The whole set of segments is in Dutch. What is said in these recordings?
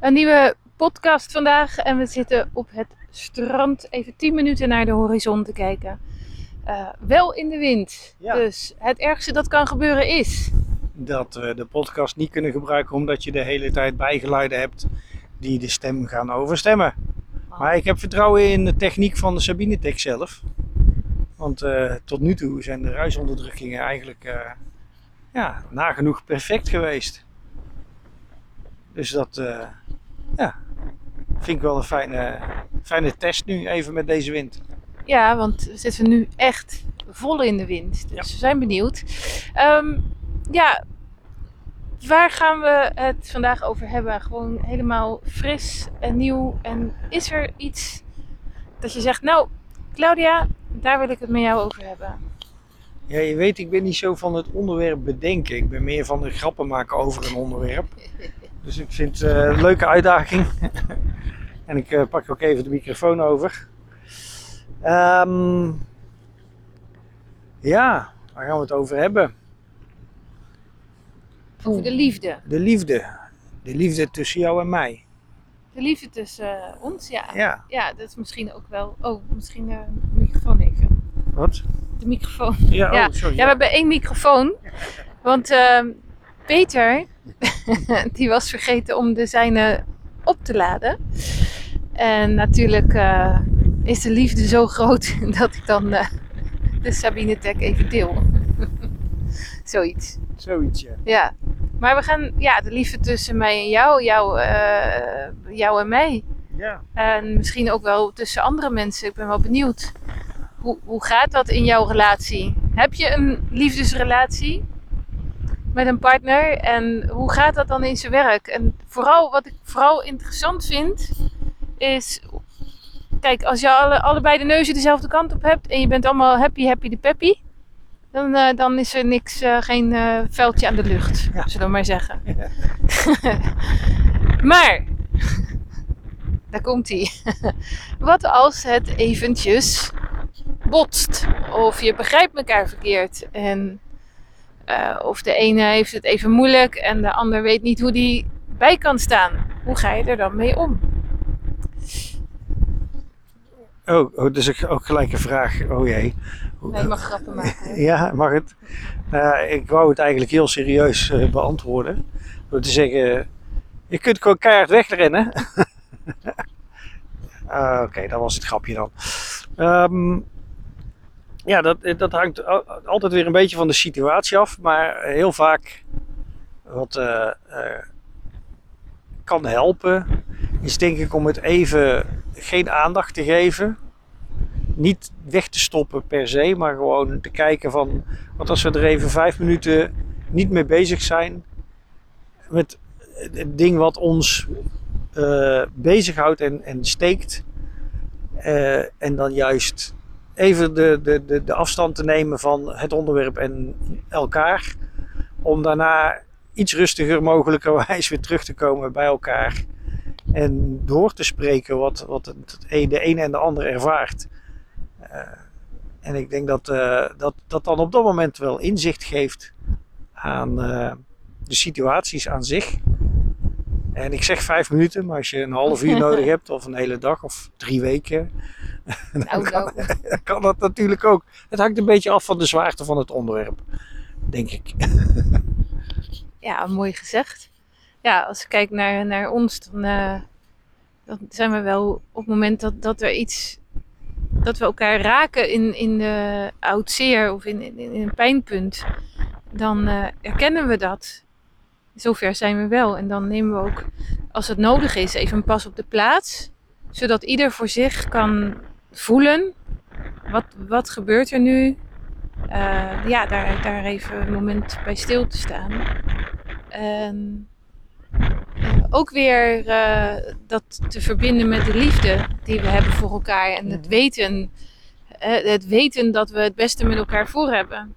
Een nieuwe podcast vandaag en we zitten op het strand even 10 minuten naar de horizon te kijken. Uh, wel in de wind. Ja. Dus het ergste dat kan gebeuren is. Dat we de podcast niet kunnen gebruiken omdat je de hele tijd bijgeluiden hebt die de stem gaan overstemmen. Maar ik heb vertrouwen in de techniek van de Sabine Tech zelf. Want eh, tot nu toe zijn de ruisonderdrukkingen eigenlijk eh, ja, nagenoeg perfect geweest. Dus dat eh, ja, vind ik wel een fijne, fijne test nu even met deze wind. Ja, want we zitten nu echt vol in de wind. Dus Ja. we zijn benieuwd. Ehm, ja, waar gaan we het vandaag over hebben? Gewoon helemaal fris en nieuw. En is er iets dat je zegt, nou, Claudia, daar wil ik het met jou over hebben. Ja, je weet, ik ben niet zo van het onderwerp bedenken. Ik ben meer van de grappen maken over een onderwerp. Dus ik vind het eh, een leuke uitdaging. en ik eh, pak ook even de microfoon over. Ehm, ja, waar gaan we het over hebben? Over de liefde. De liefde. De liefde tussen jou en mij. De liefde tussen eh, ons, ja. Ja, Ja, dat is misschien ook wel... Oh, misschien eh, de microfoon even. wat? De microfoon. Ja, Ja. oh, sorry. Ja, we hebben één microfoon. Want ehm, Peter, die was vergeten om de zijne op te laden. En natuurlijk eh, is de liefde zo groot dat ik dan eh, de Sabine Tech even deel. Zoiets. Zoiets, ja. Ja. Maar we gaan, ja, de liefde tussen mij en jou, jou, eh, jou en mij. Ja. En misschien ook wel tussen andere mensen. Ik ben wel benieuwd. Hoe, hoe gaat dat in jouw relatie? Heb je een liefdesrelatie met een partner? En hoe gaat dat dan in zijn werk? En vooral, wat ik vooral interessant vind, is... Kijk, als je alle, allebei de neuzen dezelfde kant op hebt en je bent allemaal happy, happy de peppy... Dan, eh, dan is er niks, eh, geen eh, veldje aan de lucht, Ja. zullen we maar zeggen. maar, daar komt hij. Wat als het eventjes botst? Of je begrijpt elkaar verkeerd. En, eh, of de ene heeft het even moeilijk en de ander weet niet hoe die bij kan staan. Hoe ga je er dan mee om? Oh, oh, dus ook gelijk een vraag. Oh jee. Nee, je mag grappen maken. Ja, mag het? Nou ik wou het eigenlijk heel serieus eh, beantwoorden. Door te zeggen, je kunt gewoon keihard wegrennen. Ah, Oké, dat was het grapje dan. Ehm, ja, dat, dat hangt al- altijd weer een beetje van de situatie af. Maar heel vaak wat eh, eh, kan helpen, is denk ik om het even geen aandacht te geven niet weg te stoppen per se, maar gewoon te kijken van, wat als we er even vijf minuten niet mee bezig zijn met het ding wat ons eh bezighoudt en, en steekt. En dan juist even de, de, de, de afstand te nemen van het onderwerp en elkaar. Om daarna iets rustiger mogelijkerwijs weer terug te komen bij elkaar. En door te spreken wat, wat de ene en de ander ervaart. Eh, en ik denk dat, eh, dat dat dan op dat moment wel inzicht geeft aan eh, de situaties aan zich. En ik zeg vijf minuten, maar als je een half uur nodig hebt, of een hele dag, of drie weken, dan kan dat natuurlijk ook. Het hangt een beetje af van de zwaarte van het onderwerp, denk ik. Ja, mooi gezegd. Ja, als ik kijk naar, naar ons, dan, eh, dan zijn we wel op het moment dat, dat er iets. dat we elkaar raken in, in de oud zeer of in, in, in een pijnpunt, dan eh, erkennen we dat. Zover zijn we wel. En dan nemen we ook, als het nodig is, even een pas op de plaats. Zodat ieder voor zich kan voelen. Wat, wat gebeurt er nu? Eh, ja, daar, daar even een moment bij stil te staan. En eh, ook weer eh, dat te verbinden met de liefde die we hebben voor elkaar. En het weten, het weten dat we het beste met elkaar voor hebben.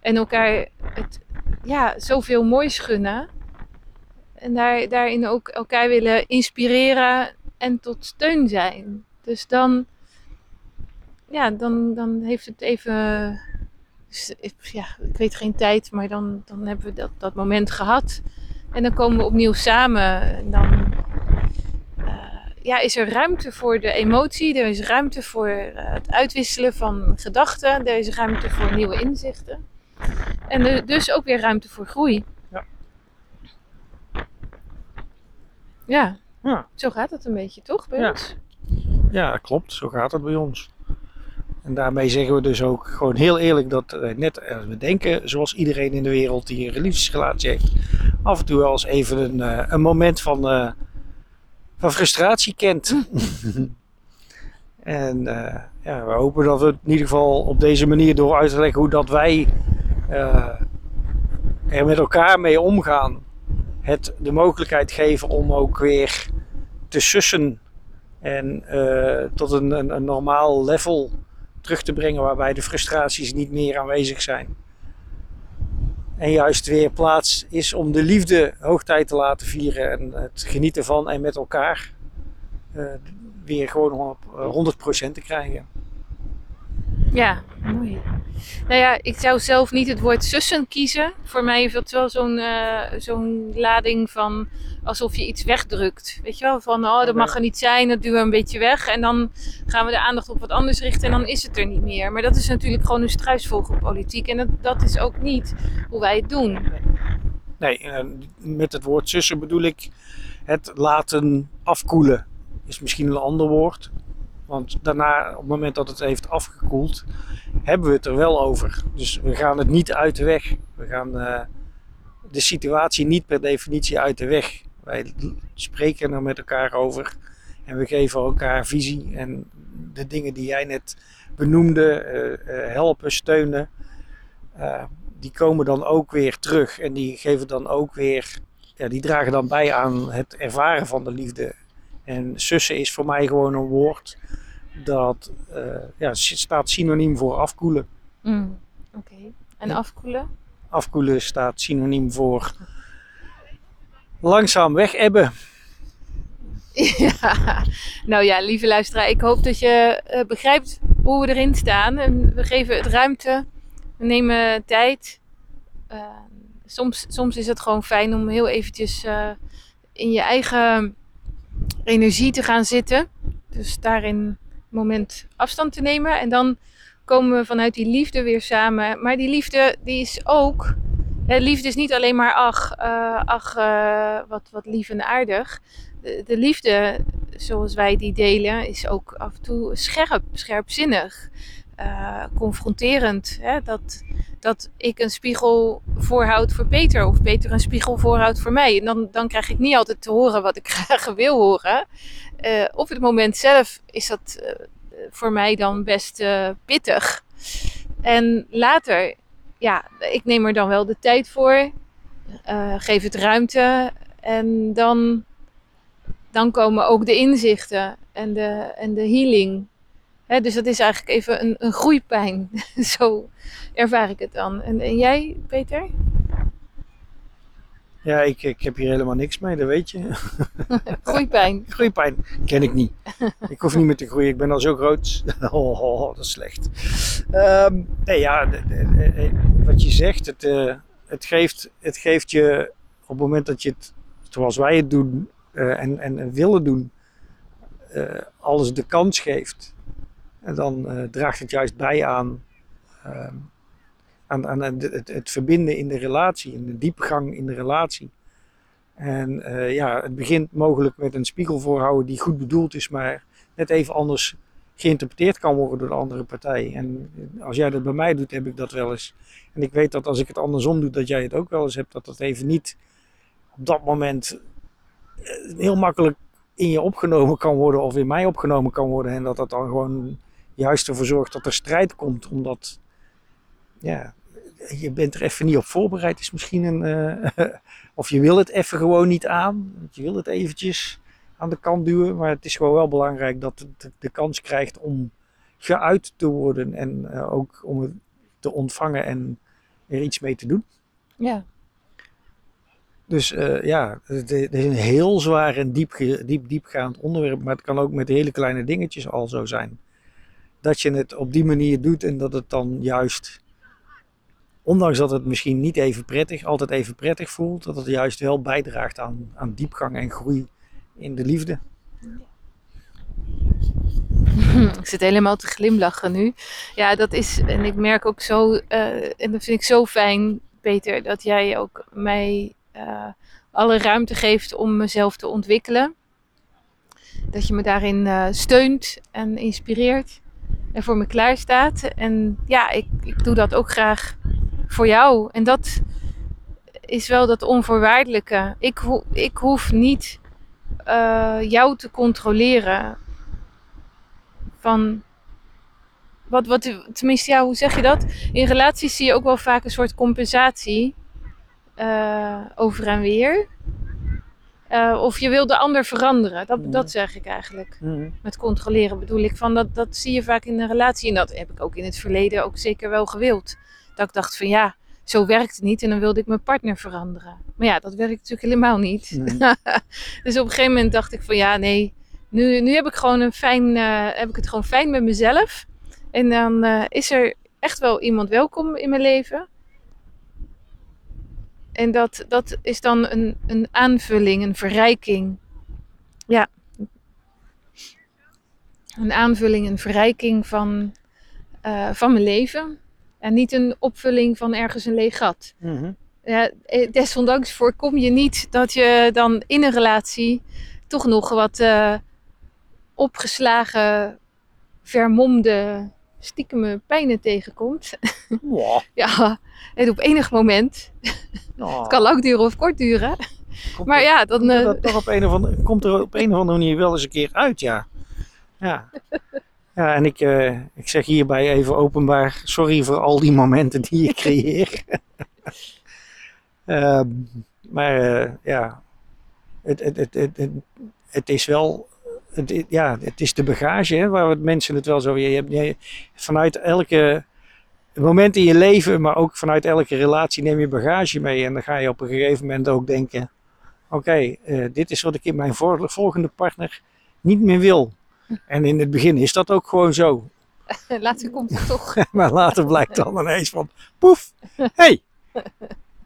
En elkaar het, ja, zoveel moois gunnen. En daar, daarin ook elkaar willen inspireren en tot steun zijn. Dus dan, ja, dan, dan heeft het even ja, ik weet geen tijd, maar dan, dan hebben we dat, dat moment gehad. En dan komen we opnieuw samen. En dan ja, is er ruimte voor de emotie, er is ruimte voor eh, het uitwisselen van gedachten, er is ruimte voor nieuwe inzichten. En er, dus ook weer ruimte voor groei. Ja. Ja, Ja. zo gaat het een beetje, toch? Bij Ja. ons? Ja, klopt. Zo gaat het bij ons. En daarmee zeggen we dus ook gewoon heel eerlijk dat eh, net als we denken, zoals iedereen in de wereld die een liefdesrelatie heeft, af en toe wel eens even een, eh, een moment van, eh, van frustratie kent. en eh, ja, we hopen dat we het in ieder geval op deze manier door uit te leggen hoe dat wij eh, er met elkaar mee omgaan, het de mogelijkheid geven om ook weer te sussen en eh, tot een, een, normaal level terug te brengen waarbij de frustraties niet meer aanwezig zijn. En juist weer plaats is om de liefde hoogtijd te laten vieren en het genieten van en met elkaar eh, weer gewoon op eh, 100% te krijgen. Ja, mooi. Nou ja, ik zou zelf niet het woord zussen kiezen. Voor mij heeft dat wel zo'n eh, zo'n lading van alsof je iets wegdrukt. Weet je wel, van oh, dat mag er niet zijn, dat duwen we een beetje weg. En dan gaan we de aandacht op wat anders richten en dan is het er niet meer. Maar dat is natuurlijk gewoon een struisvogelpolitiek. En dat, dat is ook niet hoe wij het doen. Nee, eh, met het woord zussen bedoel ik het laten afkoelen. Is misschien een ander woord. Want daarna, op het moment dat het heeft afgekoeld, hebben we het er wel over. Dus we gaan het niet uit de weg. We gaan eh, de situatie niet per definitie uit de weg. Wij spreken er met elkaar over en we geven elkaar visie. En de dingen die jij net benoemde, eh, eh, helpen, steunen, die komen dan ook weer terug. En die geven dan ook weer, ja, die dragen dan bij aan het ervaren van de liefde. En sussen is voor mij gewoon een woord dat eh, ja, staat synoniem voor afkoelen. Mm, Oké. En afkoelen? Afkoelen staat synoniem voor langzaam wegebben. Ja, nou ja, lieve luisteraar, ik hoop dat je eh, begrijpt hoe we erin staan. En we geven het ruimte, we nemen tijd. Eh, soms, soms is het gewoon fijn om heel eventjes in je eigen energie te gaan zitten. Dus daarin moment afstand te nemen. En dan komen we vanuit die liefde weer samen. Maar die liefde, die is ook... Hè, liefde is niet alleen maar ach, eh, ach eh, wat, wat lief en aardig de, de liefde zoals wij die delen is ook af en toe scherp, scherpzinnig, eh, confronterend. Hè? Dat, dat ik een spiegel voorhoud voor Peter of Peter een spiegel voorhoudt voor mij. En dan, dan krijg ik niet altijd te horen wat ik graag wil horen. Eh, op het moment zelf is dat eh, voor mij dan best pittig. En later, ja, ik neem er dan wel de tijd voor, geef het ruimte en dan dan komen ook de inzichten en de, en de healing. Dus dat is eigenlijk even een, een groeipijn. Zo ervaar ik het dan. En, en jij, Peter? Ja, ik, ik heb hier helemaal niks mee, dat weet je. Groeipijn. Groeipijn ken ik niet. ik hoef niet meer te groeien, ik ben al zo groot. oh, oh, oh, dat is slecht. Ehm, nee, ja, wat je zegt, het, eh, het, geeft, het geeft je op het moment dat je het, zoals wij het doen eh, en, en, en willen doen, eh, alles de kans geeft. En dan eh, draagt het juist bij aan, ehm, aan, aan het, het, verbinden in de relatie, in de diepgang in de relatie. En eh, ja, het begint mogelijk met een spiegel voorhouden die goed bedoeld is, maar net even anders geïnterpreteerd kan worden door de andere partij. En als jij dat bij mij doet, heb ik dat wel eens. En ik weet dat als ik het andersom doe, dat jij het ook wel eens hebt, dat dat even niet op dat moment eh, heel makkelijk in je opgenomen kan worden of in mij opgenomen kan worden. En dat dat dan gewoon juist ervoor zorgt dat er strijd komt, omdat ja, je bent er even niet op voorbereid, is misschien een. eh, of je wil het even gewoon niet aan. Je wil het eventjes aan de kant duwen. Maar het is gewoon wel belangrijk dat het de, kans krijgt om geuit te worden. En eh, ook om het te ontvangen en er iets mee te doen. Ja. Dus eh, ja, het, het is een heel zwaar en diep, diep, diepgaand onderwerp. Maar het kan ook met hele kleine dingetjes al zo zijn. Dat je het op die manier doet en dat het dan juist ondanks dat het misschien niet even prettig, altijd even prettig voelt, dat het juist wel bijdraagt aan, aan diepgang en groei in de liefde. Ik zit helemaal te glimlachen nu. Ja, dat is, en ik merk ook zo, eh, en dat vind ik zo fijn, Peter, dat jij ook mij eh, alle ruimte geeft om mezelf te ontwikkelen. Dat je me daarin eh, steunt en inspireert en voor me klaarstaat. En ja, ik, ik doe dat ook graag voor jou. En dat is wel dat onvoorwaardelijke. Ik, ho ik hoef niet uh, jou te controleren. Van wat, wat, tenminste, ja, hoe zeg je dat? In relaties zie je ook wel vaak een soort compensatie uh, over en weer. Uh, of je wil de ander veranderen. Dat, mm. dat zeg ik eigenlijk. Mm. Met controleren bedoel ik van dat, dat zie je vaak in een relatie. En dat heb ik ook in het verleden ook zeker wel gewild. Dat ik dacht van ja, zo werkt het niet. En dan wilde ik mijn partner veranderen. Maar ja, dat werkt natuurlijk helemaal niet. Mm. dus op een gegeven moment dacht ik van ja, nee. Nu, nu heb ik gewoon een fijn, uh, heb ik het gewoon fijn met mezelf. En dan uh, is er echt wel iemand welkom in mijn leven. En dat, dat is dan een, een aanvulling, een verrijking. Ja. Een aanvulling, een verrijking van, uh, van mijn leven. En niet een opvulling van ergens een leeg gat. Mm -hmm. ja, desondanks voorkom je niet dat je dan in een relatie toch nog wat uh, opgeslagen, vermomde, stiekeme pijnen tegenkomt. Wow. ja, en op enig moment Oh. Het kan lang duren of kort duren. Komt maar er, ja, dan. Komt er, Uh, toch op een of andere, komt er op een of andere manier wel eens een keer uit, ja. Ja, ja en ik, uh, ik zeg hierbij even openbaar: sorry voor al die momenten die ik creëer. uh, maar uh, ja, het, het, het, het, het is wel. Het, ja, het is de bagage hè, waar mensen het wel zo. Je hebt, je, vanuit elke moment in je leven, maar ook vanuit elke relatie neem je bagage mee. En dan ga je op een gegeven moment ook denken: oké, okay, uh, dit is wat ik in mijn volgende partner niet meer wil. En in het begin is dat ook gewoon zo. Later komt het toch. maar later blijkt dan ineens van: poef, hé, hey,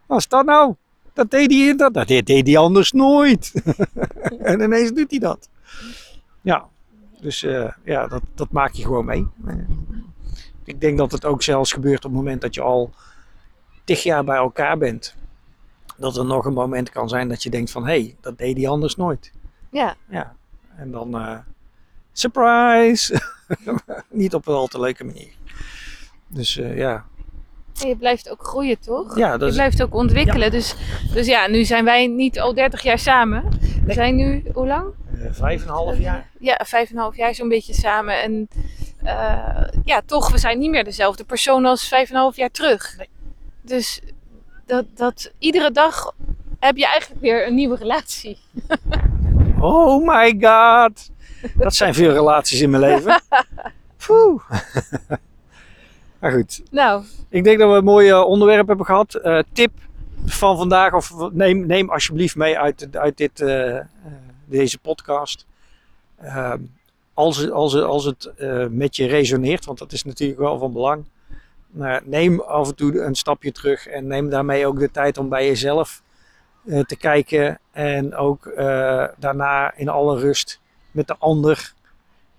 wat is dat nou? Dat deed hij, dat, dat deed hij anders nooit. en ineens doet hij dat. Ja, dus uh, ja, dat, dat maak je gewoon mee. Ik denk dat het ook zelfs gebeurt op het moment dat je al tig jaar bij elkaar bent. Dat er nog een moment kan zijn dat je denkt van, hé, hey, dat deed hij anders nooit. Ja. Ja. En dan, uh, surprise! Niet op een al te leuke manier. Dus uh, ja. En je blijft ook groeien, toch? Ja, dat je blijft ook ontwikkelen. Ja. Dus, dus ja, nu zijn wij niet al 30 jaar samen. We nee. zijn nu, hoe lang? Uh, vijf en een half jaar. Ja, vijf en een half jaar zo'n beetje samen. En uh, ja, toch, we zijn niet meer dezelfde persoon als vijf en een half jaar terug. Nee. Dus dat, dat iedere dag heb je eigenlijk weer een nieuwe relatie. oh my god. Dat zijn veel relaties in mijn leven. Poeh. maar goed. Nou. Ik denk dat we een mooi onderwerp hebben gehad. Uh, tip van vandaag, of neem, neem alsjeblieft mee uit, uit dit, uh, deze podcast. Uh, als, als, als het uh, met je resoneert, want dat is natuurlijk wel van belang. Neem af en toe een stapje terug en neem daarmee ook de tijd om bij jezelf uh, te kijken. En ook uh, daarna in alle rust met de ander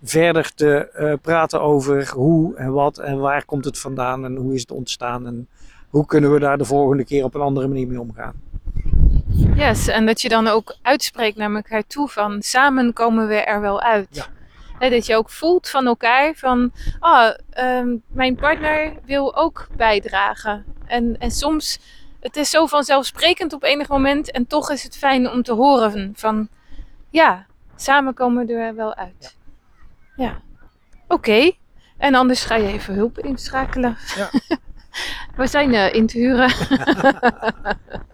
verder te praten over hoe en wat en waar komt het vandaan en hoe is het ontstaan en hoe kunnen we daar de volgende keer op een andere manier mee omgaan. Yes, en dat je dan ook uitspreekt naar elkaar toe van samen komen we er wel uit. Ja. He, dat je ook voelt van elkaar van, oh, um, mijn partner wil ook bijdragen. En, en soms, het is zo vanzelfsprekend op enig moment en toch is het fijn om te horen van, ja, samen komen we er wel uit. Ja, ja. oké. Okay. En anders ga je even hulp inschakelen. Ja. we zijn uh, in te huren.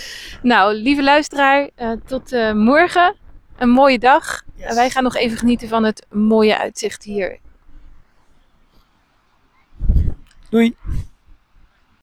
nou, lieve luisteraar, uh, tot uh, morgen. Een mooie dag. Yes. Wij gaan nog even genieten van het mooie uitzicht hier. Doei.